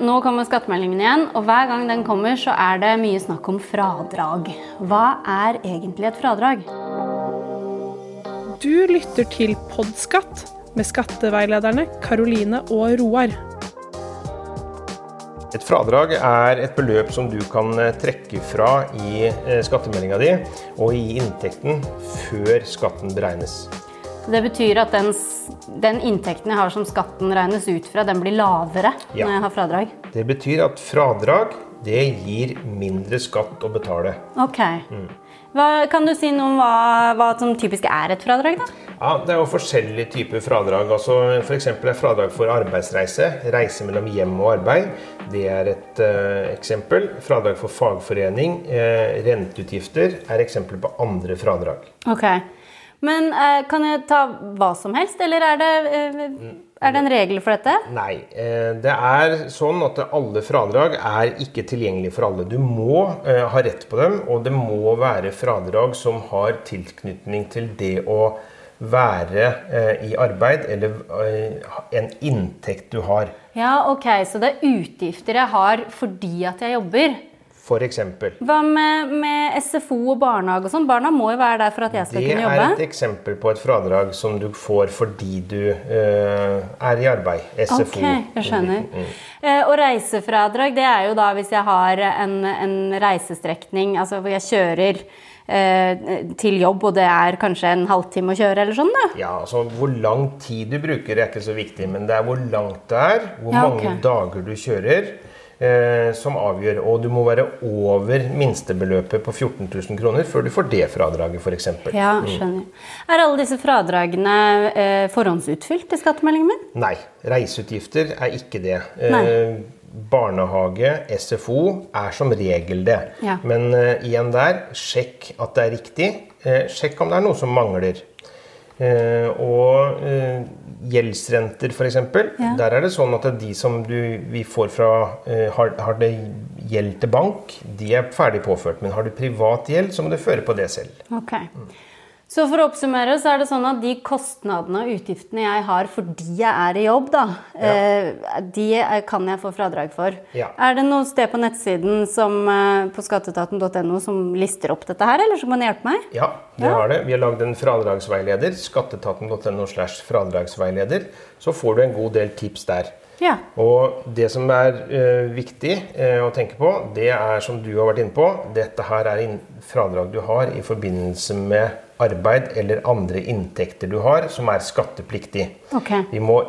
Nå kommer skattemeldingen igjen, og hver gang den kommer, så er det mye snakk om fradrag. Hva er egentlig et fradrag? Du lytter til Podskatt med skatteveilederne Karoline og Roar. Et fradrag er et beløp som du kan eh, trekke fra i eh, skattemeldinga di og i inntekten før skatten beregnes. Det betyr at den, den, inntekten jeg har som skatten regnes ut fra, den blir lavere ja. når jeg har fradrag? Det betyr at fradrag det gir mindre skatt å betale. Ok. Mm. Hva, kan du si noe om hva, hva, som typisk er et fradrag? da? Ja, Det er jo forskjellige typer fradrag. altså F.eks. er fradrag for arbeidsreise. Reise mellom hjem og arbeid. Det er et uh, eksempel. Fradrag for fagforening. Uh, renteutgifter er eksempler på andre fradrag. Okay. Men eh, kan jeg ta hva som helst, eller er det, eh, er det en regel for dette? Nei. Eh, det er sånn at alle fradrag er ikke tilgjengelig for alle. Du må eh, ha rett på dem, og det må være fradrag som har tilknytning til det å være eh, i arbeid, eller eh, en inntekt du har. Ja, ok, Så det er utgifter jeg har fordi at jeg jobber? f.eks. Hva med, med, SFO og barnehage og sånn? Barna må jo være der for at jeg skal det kunne jobbe? Det er et eksempel på et fradrag som du får fordi du uh, er i arbeid. SFO. Ok, jeg skjønner. Mm. Uh, og reisefradrag, det er jo da hvis jeg har en, en reisestrekning, altså hvor jeg kjører uh, til jobb, og det er kanskje en halvtime å kjøre, eller sånn? da? Ja, altså Hvor lang tid du bruker er ikke så viktig, men det er hvor langt det er, hvor ja, okay. mange dager du kjører eh, som avgjør. Og du må være over minstebeløpet på 14 000 kroner før du får det fradraget, f.eks. Ja, mm. skjønner. Er alle disse fradragene eh, forhåndsutfylt i skattemeldingen min? Nei. Reiseutgifter er ikke det. Eh, barnehage, SFO er som regel det. Ja. Men uh, igjen der, sjekk at det er riktig. Uh, sjekk om det er noe som mangler. Og gjeldsrenter, f.eks. Ja. Der er det sånn at de som du, vi får fra uh, har, har, det gjeld til bank, de er ferdig påført. Men har du privat gjeld, så må du føre på det selv. Okay. Mm. Så for å oppsummere så er det sånn at de kostnadene og utgiftene jeg har fordi jeg er i jobb, da, ja. eh, de kan jeg få fradrag for. Ja. Er det noe sted på nettsiden som, eh, på skatteetaten.no som lister opp dette her, eller som kan hjelpe meg? Ja, det har det. Vi har lagd en fradragsveileder. Skatteetaten.no slash fradragsveileder. Så får du en god del tips der. Ja. Og det som er uh, viktig uh, å tenke på, det er som du har vært inne på, dette her er fradrag du har i forbindelse med arbeid eller andre inntekter du har som er skattepliktig. Okay. Vi må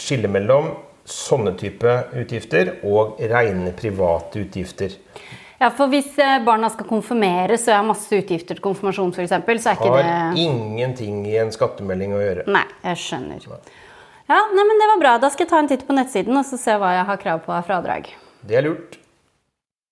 skille mellom sånne type utgifter og rene private utgifter. Ja, for Hvis eh, barna skal konfirmeres og jeg har masse utgifter til konfirmasjon f.eks., så er ikke det Har ingenting i en skattemelding å gjøre. Nei, jeg skjønner. Ja, nei, men Det var bra. Da skal jeg ta en titt på nettsiden og se hva jeg har krav på av fradrag. Det er lurt.